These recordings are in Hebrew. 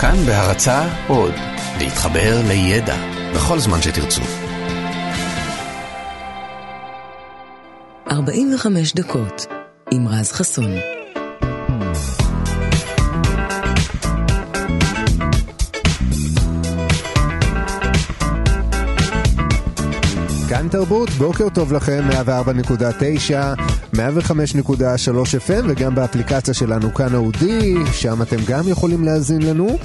כאן בהרצה עוד, להתחבר לידע בכל זמן שתרצו. 45 דקות עם רז חסון. כאן תרבות, בוקר טוב לכם, 104.9, 105.3 FM וגם באפליקציה שלנו כאן אודי, שם אתם גם יכולים להאזין לנו.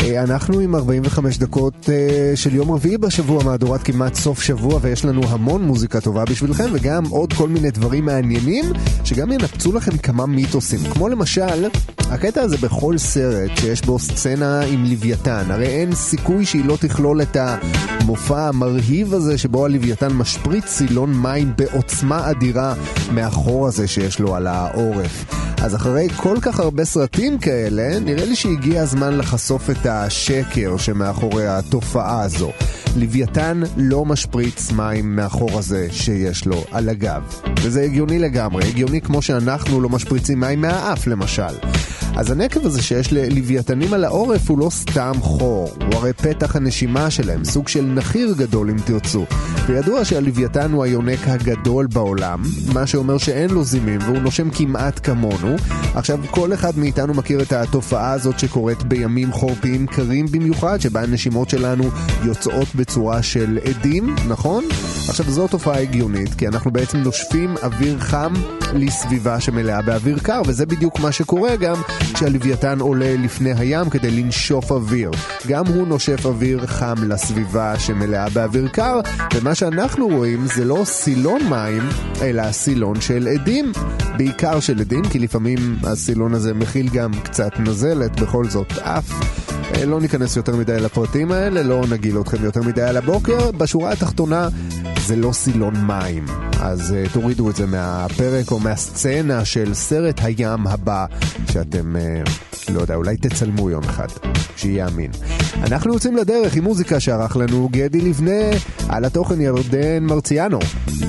אה, אנחנו עם 45 דקות אה, של יום רביעי בשבוע, מהדורת כמעט סוף שבוע, ויש לנו המון מוזיקה טובה בשבילכם, וגם עוד כל מיני דברים מעניינים, שגם ינפצו לכם כמה מיתוסים. כמו למשל, הקטע הזה בכל סרט שיש בו סצנה עם לוויתן, הרי אין סיכוי שהיא לא תכלול את המופע המרהיב הזה שבו הלוויתן משפריץ סילון מים בעוצמה אדירה מהחור הזה שיש לו על העורף. אז אחרי כל כך הרבה סרטים כאלה, נראה לי שהגיע הזמן לחשוף את השקר שמאחורי התופעה הזו. לוויתן לא משפריץ מים מהחור הזה שיש לו על הגב. וזה הגיוני לגמרי, הגיוני כמו שאנחנו לא משפריצים מים מהאף למשל. אז הנקב הזה שיש ללוויתנים על העורף הוא לא סתם חור, הוא הרי פתח הנשימה שלהם, סוג של נחיר גדול אם תרצו. וידוע שהלוויתן הוא היונק הגדול בעולם, מה שאומר שאין לו זימים והוא נושם כמעט כמונו. עכשיו, כל אחד מאיתנו מכיר את התופעה הזאת שקורית בימים חורפיים קרים במיוחד, שבה הנשימות שלנו יוצאות בצורה של עדים, נכון? עכשיו, זו תופעה הגיונית, כי אנחנו בעצם נושפים אוויר חם לסביבה שמלאה באוויר קר, וזה בדיוק מה שקורה גם כשהלוויתן עולה לפני הים כדי לנשוף אוויר. גם הוא נושף אוויר חם לסביבה שמלאה באוויר קר, ומה שאנחנו רואים זה לא סילון מים, אלא סילון של עדים. בעיקר של עדים, כי לפעמים הסילון הזה מכיל גם קצת נזלת, בכל זאת אף. לא ניכנס יותר מדי לפרטים האלה, לא נגיל אתכם יותר מדי על הבוקר. בשורה התחתונה זה לא סילון מים. אז uh, תורידו את זה מהפרק או מהסצנה של סרט הים הבא, שאתם, uh, לא יודע, אולי תצלמו יום אחד, שיהיה אמין. אנחנו יוצאים לדרך עם מוזיקה שערך לנו גדי לבנה, על התוכן ירדן מרציאנו.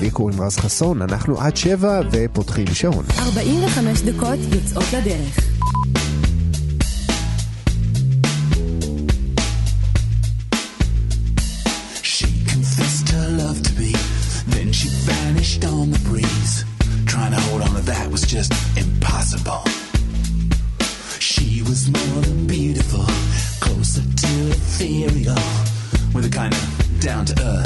לי קוראים רז חסון, אנחנו עד שבע ופותחים שעון. 45 דקות יוצאות לדרך. Just impossible. She was more than beautiful, closer to ethereal, with a kind of down to earth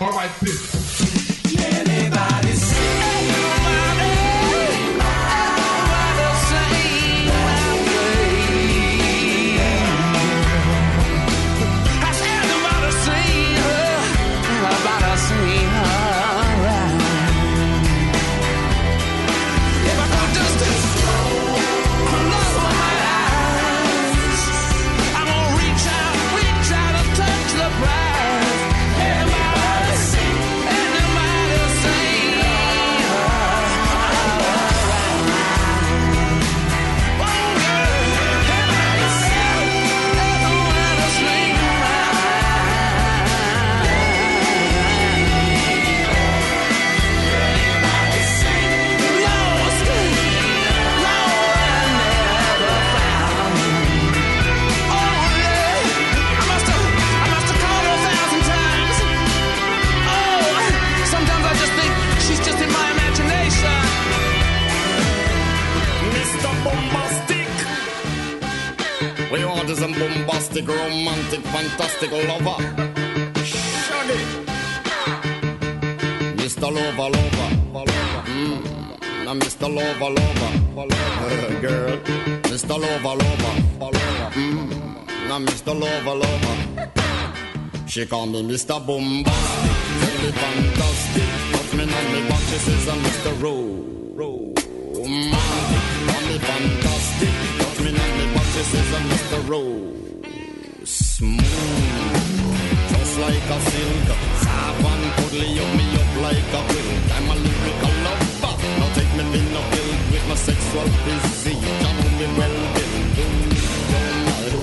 All right, bitch. Is a bombastic, romantic, fantastic lover. Shaggy. Mr. Lover, lover. Mm. Now, Mr. Lover, lover. Girl. Mr. Lover, lover. Mm. Now, Mr. Lover, lover. She call me Mr. Bombastic. Me fantastic. Touch me on me back. She says I'm Mr. Romantic. Call me fantastic. Says I'm Mr. Rowe. Smooth. Just like a silk. And cuddly. Up me up like a quilt. I'm a lyrical lover. Now take me in a pill with my sexual physique. Know me well,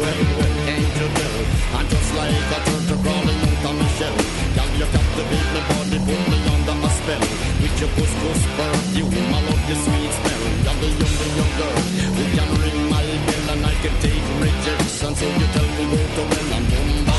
well, well, can't you tell? I'm just like a turtle crawling out of my shell. Girl, you captivate my body, put me under a spell. With your couscous perfume, I love your sweet smell. You're the young, young girl 曾经的痛，如今都慢慢明白。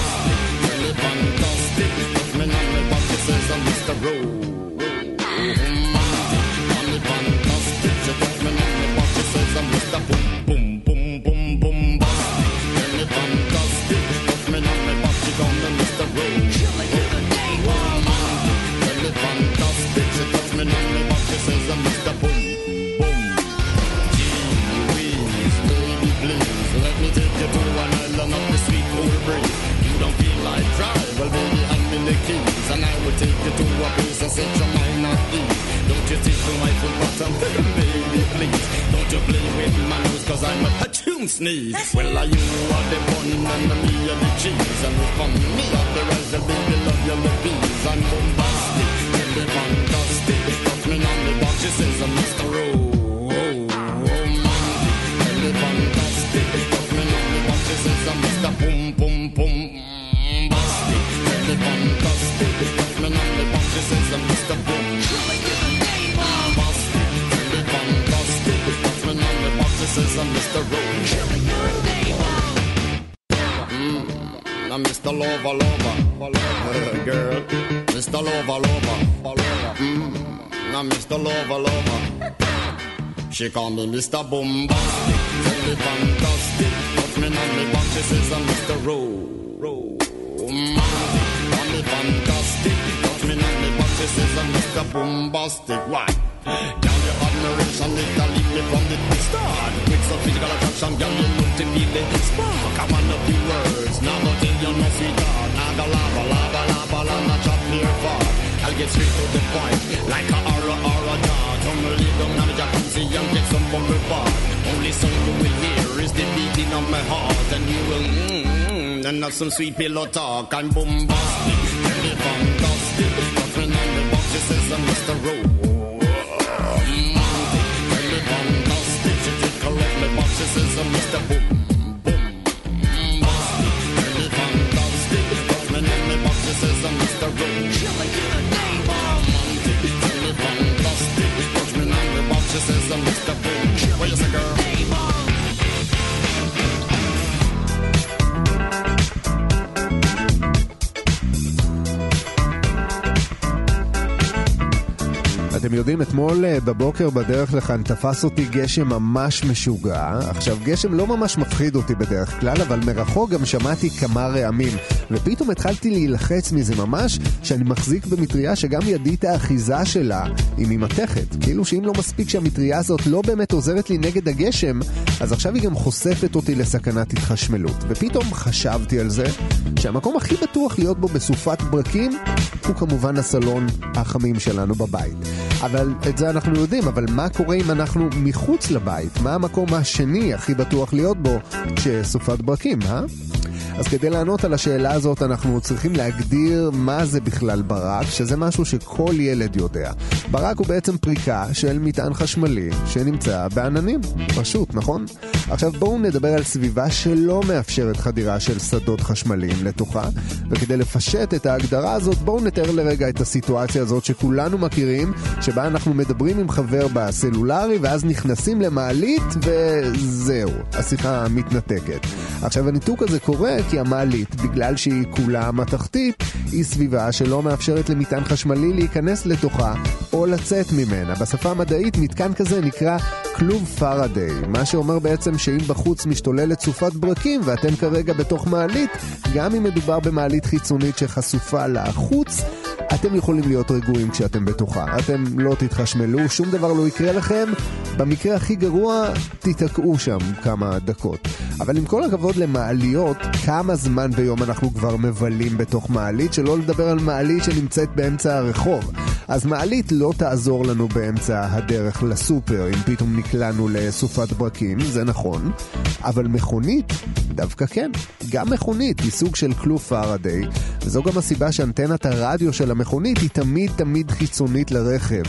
She call me Mr. Bombastic, really fantastic. Touch me on me back, she says I'm Mr. Romantic, call me fantastic. Touch me on me back, she says I'm Mr. Bombastic. Why? Girl, your admiration, it can lead me from the start. With some physical attraction, girl, you look to feel the spark. I want a few words, now go tell you no sweetheart. Go lava, lava, lava, lava, chop near far. I'll get straight to the point, like a aura, aura dart. Tongue lay down on the jacuzzi and get some bubble bath. Only song you will hear is the beating of my heart, and you will mm, mm, and have some sweet pillow talk. I'm bombastic, really fantastic. Me on the box, she says I'm Mr. Rowe. Romantic, really fantastic. She take a love me box, she says Mr. Boom. Boom, bastic, really fantastic. Me on the box, she says I'm Mr. Rowe. אתם יודעים, אתמול אה, בבוקר בדרך לכאן תפס אותי גשם ממש משוגע. עכשיו, גשם לא ממש מפחיד אותי בדרך כלל, אבל מרחוק גם שמעתי כמה רעמים. ופתאום התחלתי להילחץ מזה ממש, שאני מחזיק במטריה שגם ידית האחיזה שלה היא ממתכת. כאילו שאם לא מספיק שהמטריה הזאת לא באמת עוזרת לי נגד הגשם, אז עכשיו היא גם חושפת אותי לסכנת התחשמלות. ופתאום חשבתי על זה, שהמקום הכי בטוח להיות בו בסופת ברקים, הוא כמובן הסלון החמים שלנו בבית. אבל את זה אנחנו יודעים, אבל מה קורה אם אנחנו מחוץ לבית? מה המקום השני הכי בטוח להיות בו כשסופת ברקים, אה? אז כדי לענות על השאלה הזאת אנחנו צריכים להגדיר מה זה בכלל ברק, שזה משהו שכל ילד יודע. ברק הוא בעצם פריקה של מטען חשמלי שנמצא בעננים. פשוט, נכון? עכשיו בואו נדבר על סביבה שלא מאפשרת חדירה של שדות חשמליים לתוכה, וכדי לפשט את ההגדרה הזאת בואו נתאר לרגע את הסיטואציה הזאת שכולנו מכירים, שבה אנחנו מדברים עם חבר בסלולרי ואז נכנסים למעלית וזהו, השיחה מתנתקת. עכשיו הניתוק הזה קורה כי המעלית, בגלל שהיא כולה מתכתית, היא סביבה שלא מאפשרת למטען חשמלי להיכנס לתוכה או לצאת ממנה. בשפה המדעית מתקן כזה נקרא כלוב פארדיי, מה שאומר בעצם שאם בחוץ משתוללת סופת ברקים ואתם כרגע בתוך מעלית, גם אם מדובר במעלית חיצונית שחשופה לחוץ, אתם יכולים להיות רגועים כשאתם בתוכה. אתם לא תתחשמלו, שום דבר לא יקרה לכם. במקרה הכי גרוע, תיתקעו שם כמה דקות. אבל עם כל הכבוד למעליות, כמה זמן ביום אנחנו כבר מבלים בתוך מעלית, שלא לדבר על מעלית שנמצאת באמצע הרחוב. אז מעלית לא תעזור לנו באמצע הדרך לסופר, אם פתאום נקלענו לסופת ברקים, זה נכון. אבל מכונית, דווקא כן. גם מכונית היא סוג של כלוב פארדיי, וזו גם הסיבה שאנטנת הרדיו של המכונית היא תמיד תמיד חיצונית לרכב.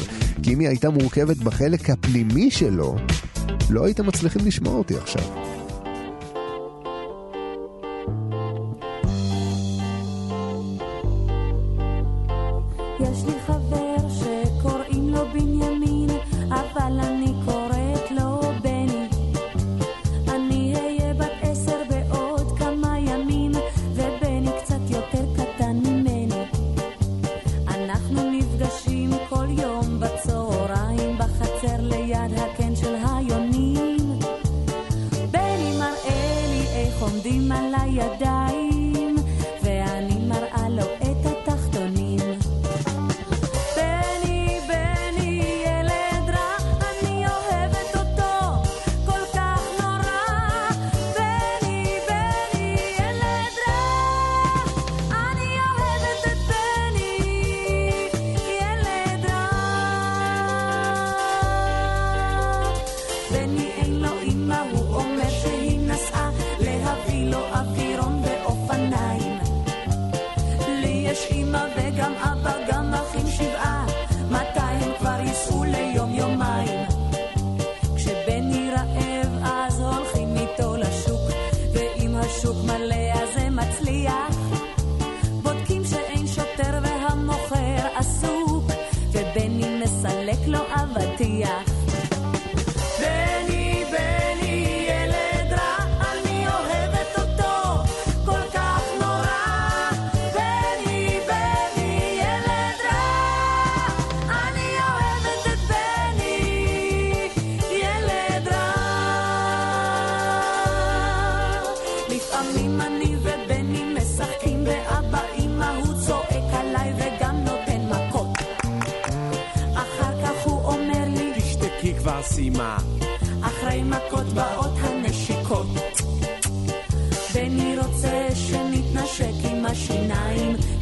כי אם היא הייתה מורכבת בחלק הפנימי שלו, לא הייתם מצליחים לשמוע אותי עכשיו. יש לי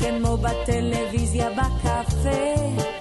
כמו בטלוויזיה בקפה.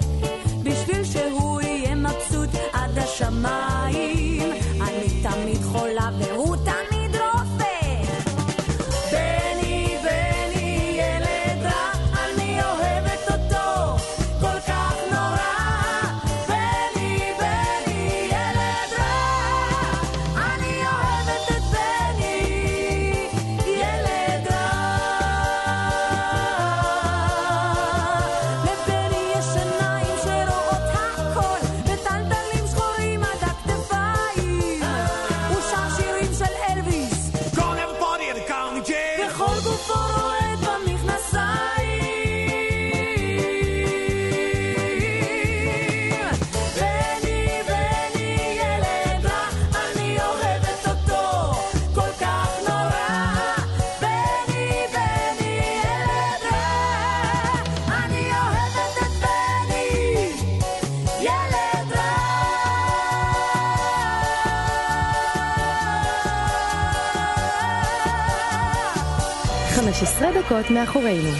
15 דקות מאחורינו.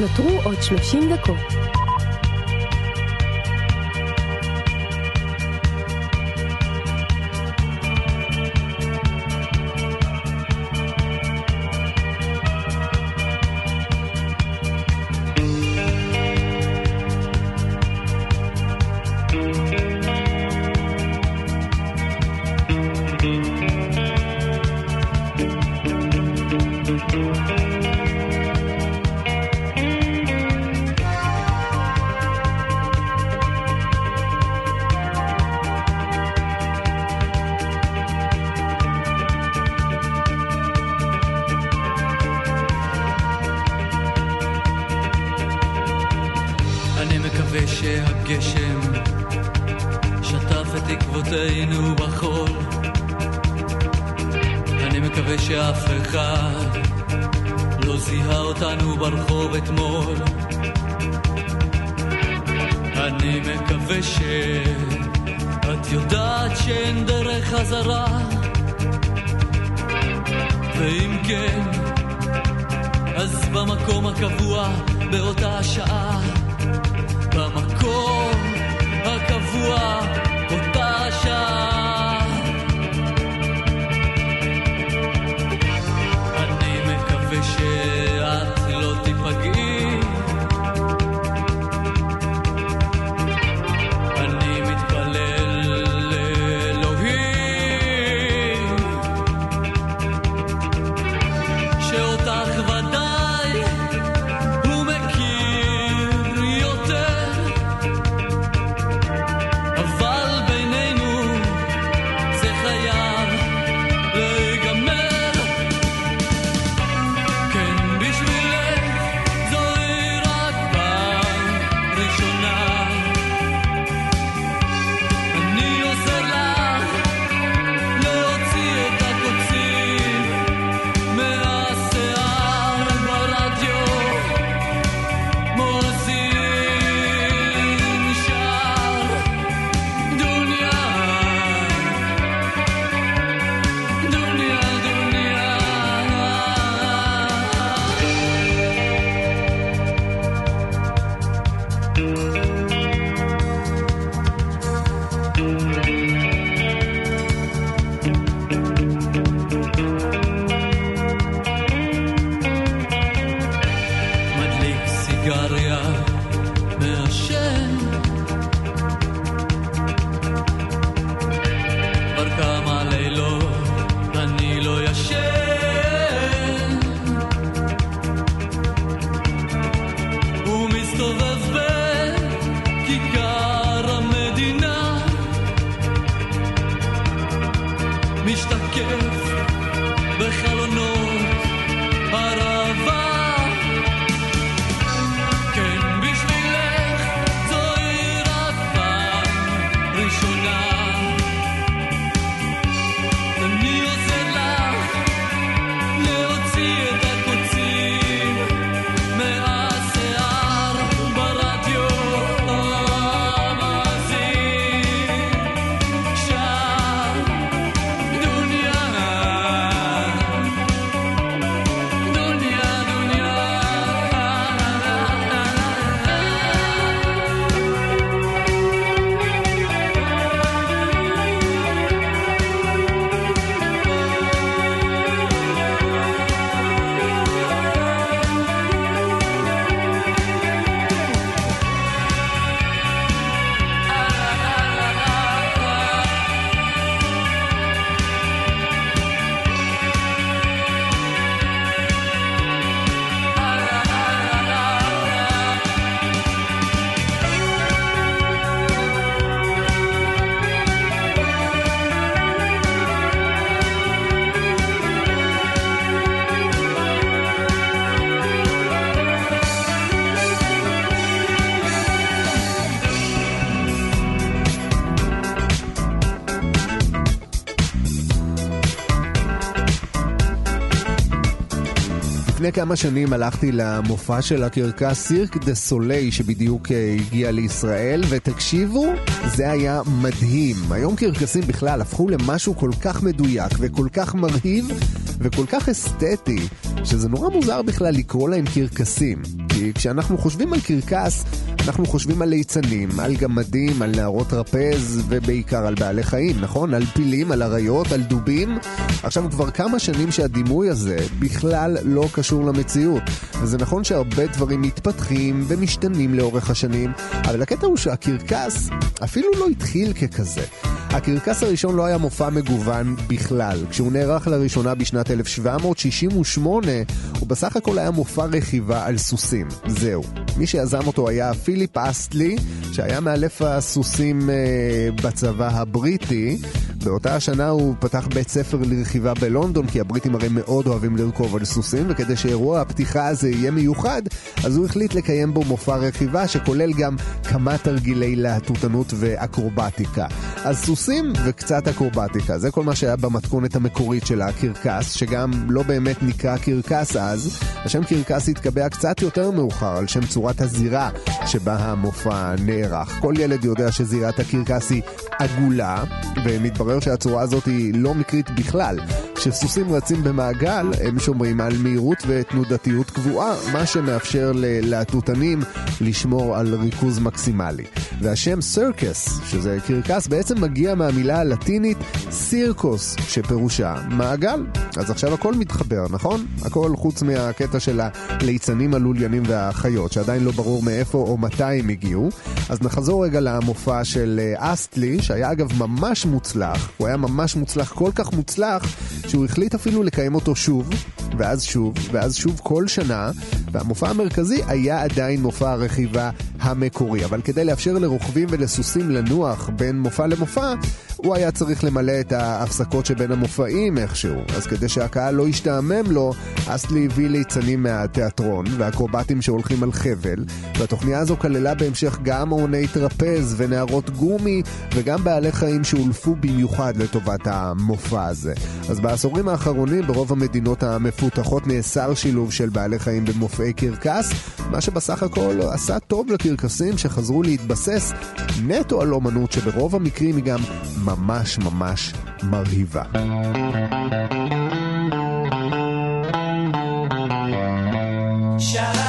נותרו עוד 30 דקות. לפני כמה שנים הלכתי למופע של הקרקס סירק דה סולי שבדיוק אה, הגיע לישראל, ותקשיבו, זה היה מדהים. היום קרקסים בכלל הפכו למשהו כל כך מדויק וכל כך מרהיב וכל כך אסתטי. שזה נורא מוזר בכלל לקרוא להם קרקסים. כי כשאנחנו חושבים על קרקס, אנחנו חושבים על ליצנים, על גמדים, על נערות טרפז, ובעיקר על בעלי חיים, נכון? על פילים, על אריות, על דובים. עכשיו כבר כמה שנים שהדימוי הזה בכלל לא קשור למציאות. וזה נכון שהרבה דברים מתפתחים ומשתנים לאורך השנים, אבל הקטע הוא שהקרקס אפילו לא התחיל ככזה. הקרקס הראשון לא היה מופע מגוון בכלל. כשהוא נערך לראשונה בשנת 1768, הוא בסך הכל היה מופע רכיבה על סוסים. זהו. מי שיזם אותו היה פיליפ אסטלי, שהיה מאלף הסוסים אה, בצבא הבריטי. באותה השנה הוא פתח בית ספר לרכיבה בלונדון, כי הבריטים הרי מאוד אוהבים לרכוב על סוסים, וכדי שאירוע הפתיחה הזה יהיה מיוחד, אז הוא החליט לקיים בו מופע רכיבה שכולל גם כמה תרגילי להטוטנות ואקרובטיקה. אז סוסים וקצת אקרובטיקה, זה כל מה שהיה במתכונת המקורית של הקרקס, שגם לא באמת נקרא קרקס אז. השם קרקס התקבע קצת יותר מאוחר על שם צורת הזירה שבה המופע נערך. כל ילד יודע שזירת הקרקס היא עגולה, ומתברר שהצורה הזאת היא לא מקרית בכלל. כשסוסים רצים במעגל, הם שומרים על מהירות ותנודתיות קבועה, מה שמאפשר ללהטוטנים לשמור על ריכוז מקסימלי. והשם סרקס, שזה קרקס, בעצם מגיע מהמילה הלטינית סירקוס, שפירושה מעגל. אז עכשיו הכל מתחבר, נכון? הכל חוץ מהקטע של הליצנים, הלוליינים והחיות, שעדיין לא ברור מאיפה או מתי הם הגיעו. אז נחזור רגע למופע של אה, אסטלי, שהיה אגב ממש מוצלח. הוא היה ממש מוצלח, כל כך מוצלח, שהוא החליט אפילו לקיים אותו שוב, ואז שוב, ואז שוב כל שנה, והמופע המרכזי היה עדיין מופע הרכיבה המקורי. אבל כדי לאפשר לרוכבים ולסוסים לנוח בין מופע למופע, הוא היה צריך למלא את ההפסקות שבין המופעים איכשהו. אז כדי שהקהל לא ישתעמם לו, אסלי הביא ליצנים מהתיאטרון ואקרובטים שהולכים על חבל, והתוכניה הזו כללה בהמשך גם עוני טרפז ונערות גומי, וגם בעלי חיים שהולפו במיוחד לטובת המופע הזה. אז בעשורים האחרונים ברוב המדינות המפותחות נאסר שילוב של בעלי חיים במופעי קרקס, מה שבסך הכל עשה טוב לקרקסים שחזרו להתבסס נטו על אומנות שברוב המקרים היא גם ממש ממש מרהיבה. There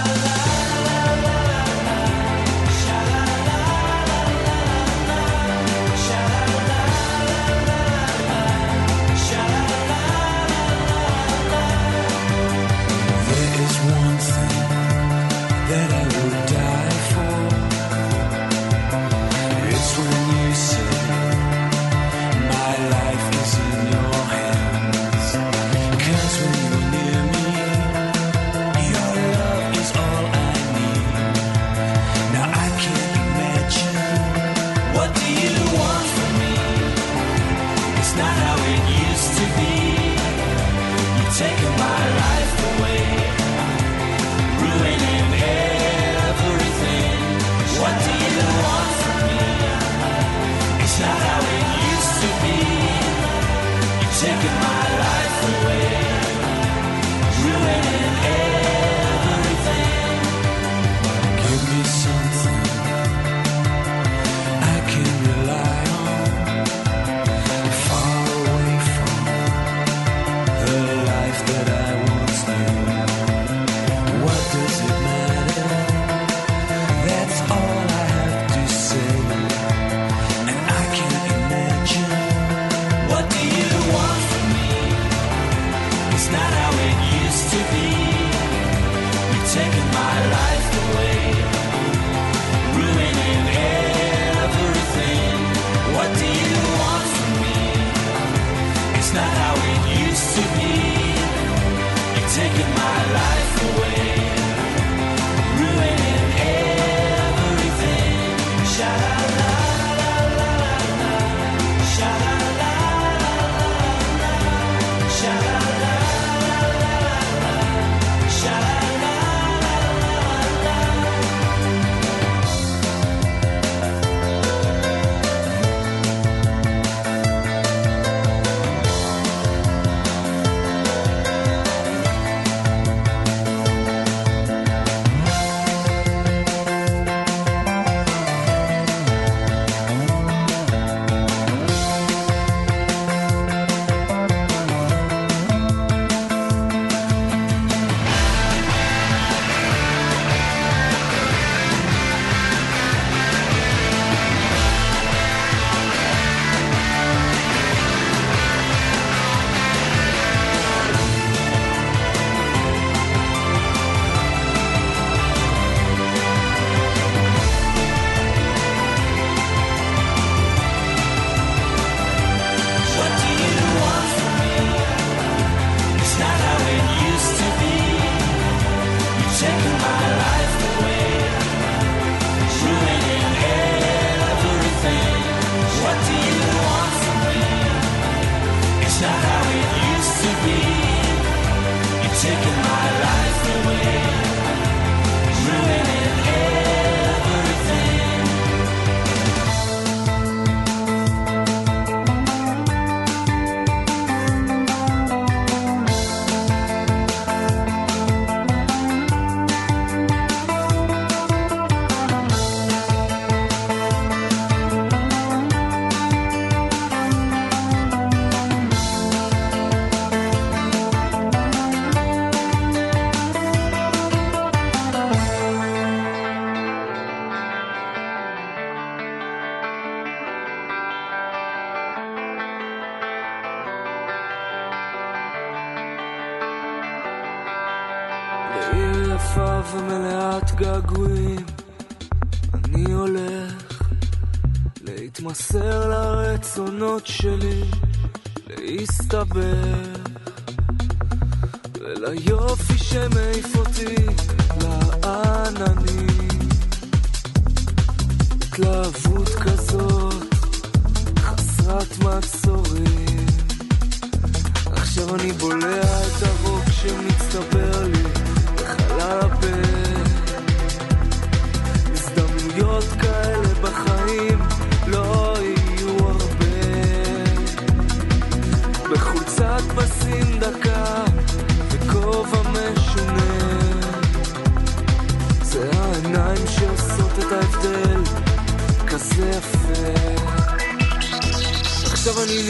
baby.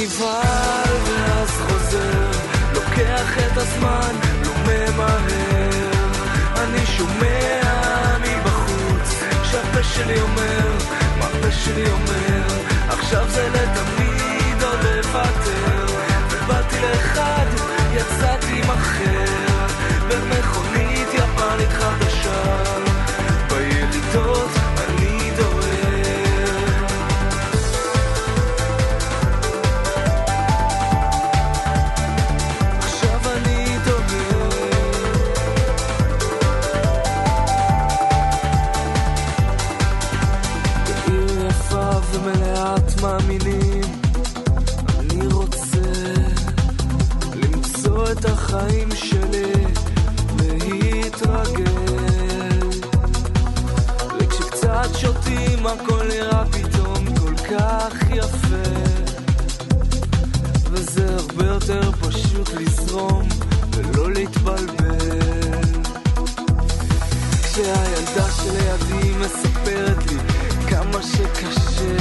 נבהל ואז חוזר לוקח את הזמן, לא ממהר. אני שומע מבחוץ שהפה שלי אומר, מה הפה שלי אומר? עכשיו זה לתמיד או לוותר. ובאתי לאחד, יצאתי כך יפה. וזה הרבה יותר פשוט לזרום ולא להתבלבל. כשהילדה שלידי מספרת לי כמה שקשה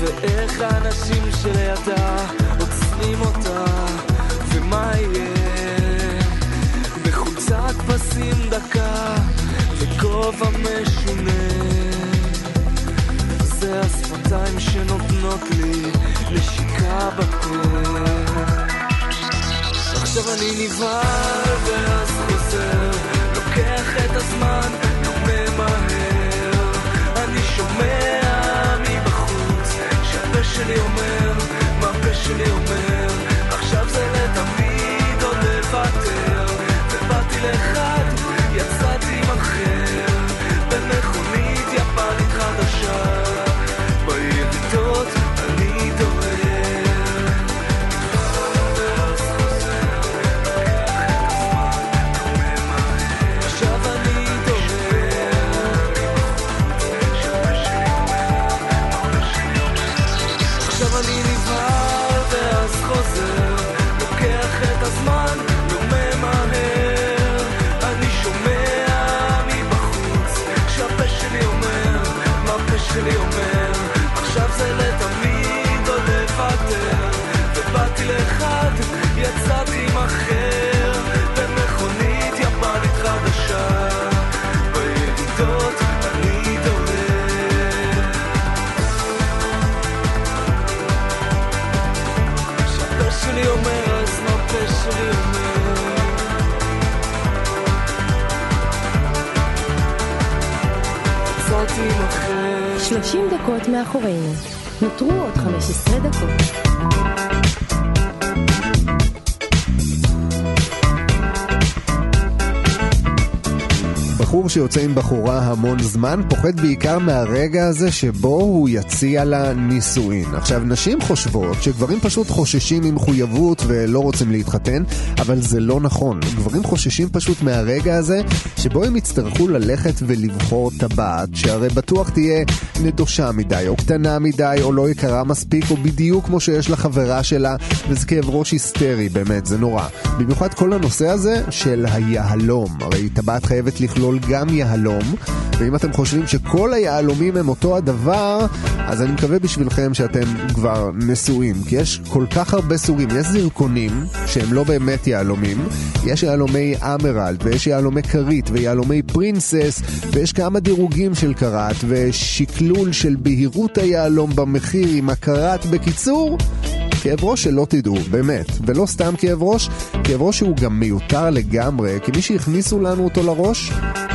ואיך האנשים שלידה עוצרים אותה ומה יהיה. בחולצת פסים דקה וכובע משונה זה השפתיים שנותנות לי נשיקה בפה. עכשיו אני נבהל ואז חוזר לוקח את הזמן, לא ממהר אני שומע מבחוץ שהפה שלי אומר, מה הפה שלי אומר 30 דקות מאחורינו. נותרו עוד 15 דקות. בחור שיוצא עם בחורה המון זמן פוחד בעיקר מהרגע הזה שבו הוא יציע לה נישואין. עכשיו, נשים חושבות שגברים פשוט חוששים ממחויבות ולא רוצים להתחתן, אבל זה לא נכון. גברים חוששים פשוט מהרגע הזה שבו הם יצטרכו ללכת ולבחור טבעת, שהרי בטוח תהיה נדושה מדי, או קטנה מדי, או לא יקרה מספיק, או בדיוק כמו שיש לחברה שלה, וזה כאב ראש היסטרי, באמת, זה נורא. במיוחד כל הנושא הזה של היהלום. הרי טבעת חייבת לכלול גם יהלום, ואם אתם חושבים שכל היהלומים הם אותו הדבר, אז אני מקווה בשבילכם שאתם כבר נשואים, כי יש כל כך הרבה סוגים. יש זרקונים שהם לא באמת יהלומים, יש יהלומי אמרלד, ויש יהלומי כרית, ויהלומי פרינסס, ויש כמה דירוגים של קראט, ושקלול של בהירות היהלום במחיר עם הקראט. בקיצור, כאב ראש שלא תדעו, באמת. ולא סתם כאב ראש, כאב ראש שהוא גם מיותר לגמרי, כי מי שהכניסו לנו אותו לראש,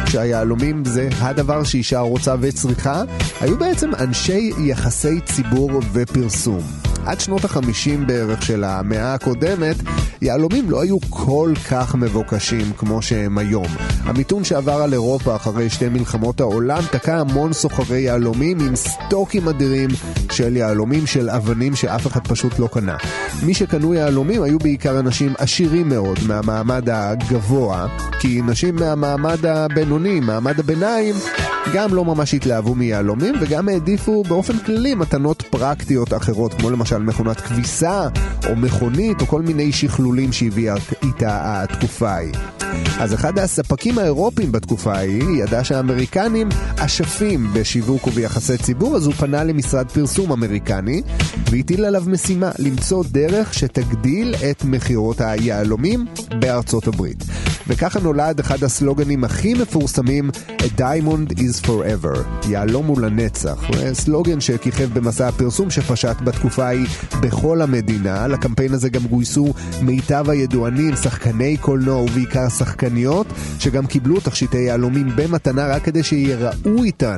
שהיהלומים זה הדבר שאישה רוצה וצריכה, היו בעצם אנשי יחסי ציבור ופרסום. עד שנות החמישים בערך של המאה הקודמת, יהלומים לא היו כל כך מבוקשים כמו שהם היום. המיתון שעבר על אירופה אחרי שתי מלחמות העולם תקע המון סוחרי יהלומים עם סטוקים אדירים של יהלומים של אבנים שאף אחד פשוט לא קנה. מי שקנו יהלומים היו בעיקר אנשים עשירים מאוד מהמעמד הגבוה, כי נשים מהמעמד הבינוני, מעמד הביניים, גם לא ממש התלהבו מיהלומים וגם העדיפו באופן כללי מתנות פרקטיות אחרות כמו למשל מכונת כביסה או מכונית או כל מיני שכלולים שהביאה איתה התקופה ההיא. אז אחד הספקים האירופים בתקופה ההיא ידע שהאמריקנים אשפים בשיווק וביחסי ציבור אז הוא פנה למשרד פרסום אמריקני והטיל עליו משימה למצוא דרך שתגדיל את מכירות היהלומים בארצות הברית. וככה נולד אחד הסלוגנים הכי מפורסמים A Diamond is Forever, יהלום הוא לנצח. סלוגן שכיכב במסע הפרסום שפשט בתקופה ההיא בכל המדינה. לקמפיין הזה גם גויסו מיטב הידוענים, שחקני קולנוע ובעיקר שחקניות, שגם קיבלו תכשיטי יהלומים במתנה רק כדי שיראו איתן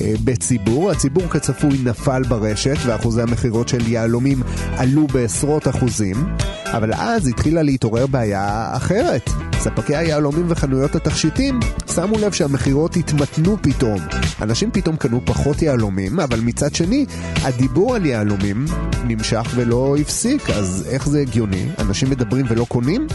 אה, בציבור. הציבור כצפוי נפל ברשת ואחוזי המכירות של יהלומים עלו בעשרות אחוזים. אבל אז התחילה להתעורר בעיה אחרת. ספקי היהלומים וחנויות התכשיטים שמו לב שהמכירות התמתנו פתאום. אנשים פתאום קנו פחות יהלומים, אבל מצד שני, הדיבור על יהלומים נמשך ולא הפסיק, אז איך זה הגיוני? אנשים מדברים ולא קונים?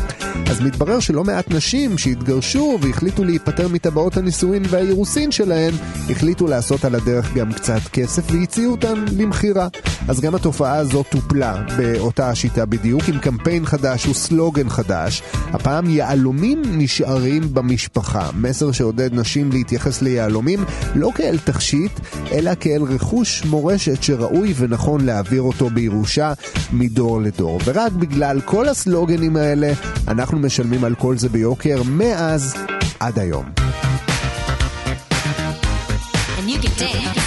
אז מתברר שלא מעט נשים שהתגרשו והחליטו להיפטר מטבעות הנישואין והאירוסין שלהן, החליטו לעשות על הדרך גם קצת כסף והציעו אותן למכירה. אז גם התופעה הזאת טופלה באותה השיטה בדיוק, עם קמפיין חדש וסלוגן חדש. הפעם יהלומים נשארים במשפחה. מסר שעודד נשים להתייחס ליהלומים לא כאל תכשיט, אלא כאל רכוש מורשת שראוי ונכון להעביר אותו בירושה מדור לדור. ורק בגלל כל הסלוגנים האלה, אנחנו משלמים על כל זה ביוקר מאז עד היום. And you can dance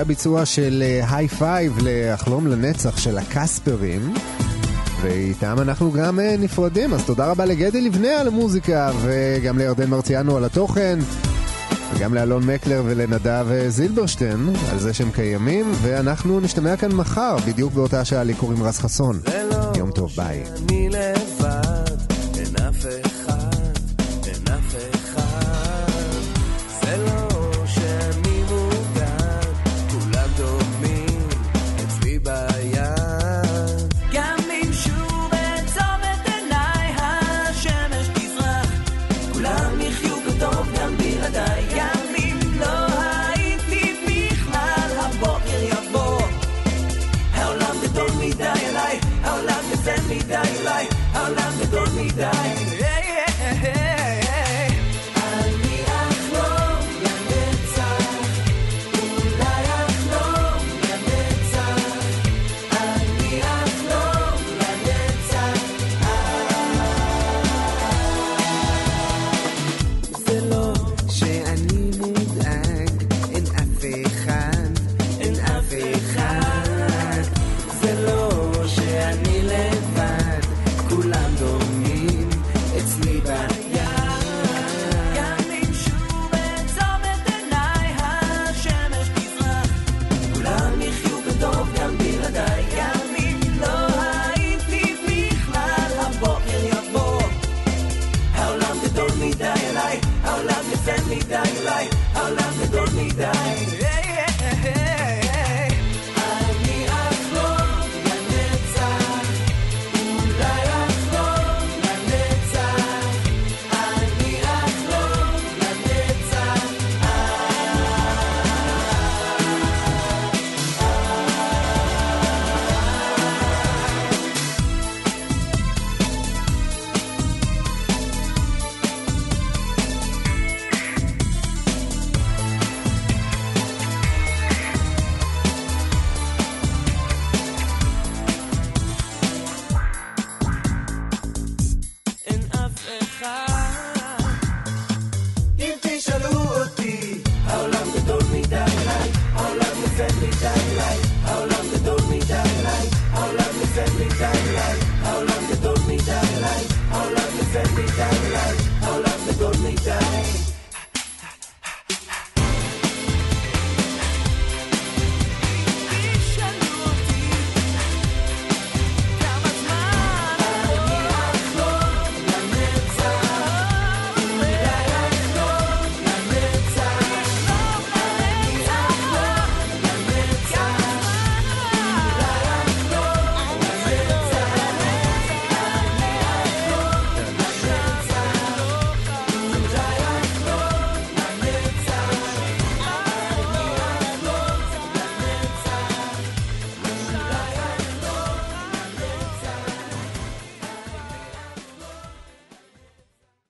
היה ביצוע של High Five לחלום לנצח" של הכספרים. ואיתם אנחנו גם אה, נפרדים, אז תודה רבה לגדי לבנה על המוזיקה, וגם לירדן מרציאנו על התוכן, וגם לאלון מקלר ולנדב אה, זילברשטיין על זה שהם קיימים, ואנחנו נשתמע כאן מחר, בדיוק באותה שעה לי קוראים רז חסון. יום טוב, ביי. לבד,